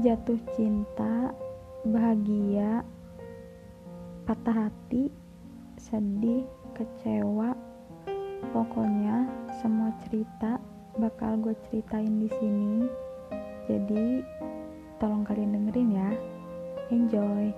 jatuh cinta bahagia patah hati sedih kecewa pokoknya semua cerita bakal gue ceritain di sini. Jadi tolong kalian dengerin ya. Enjoy.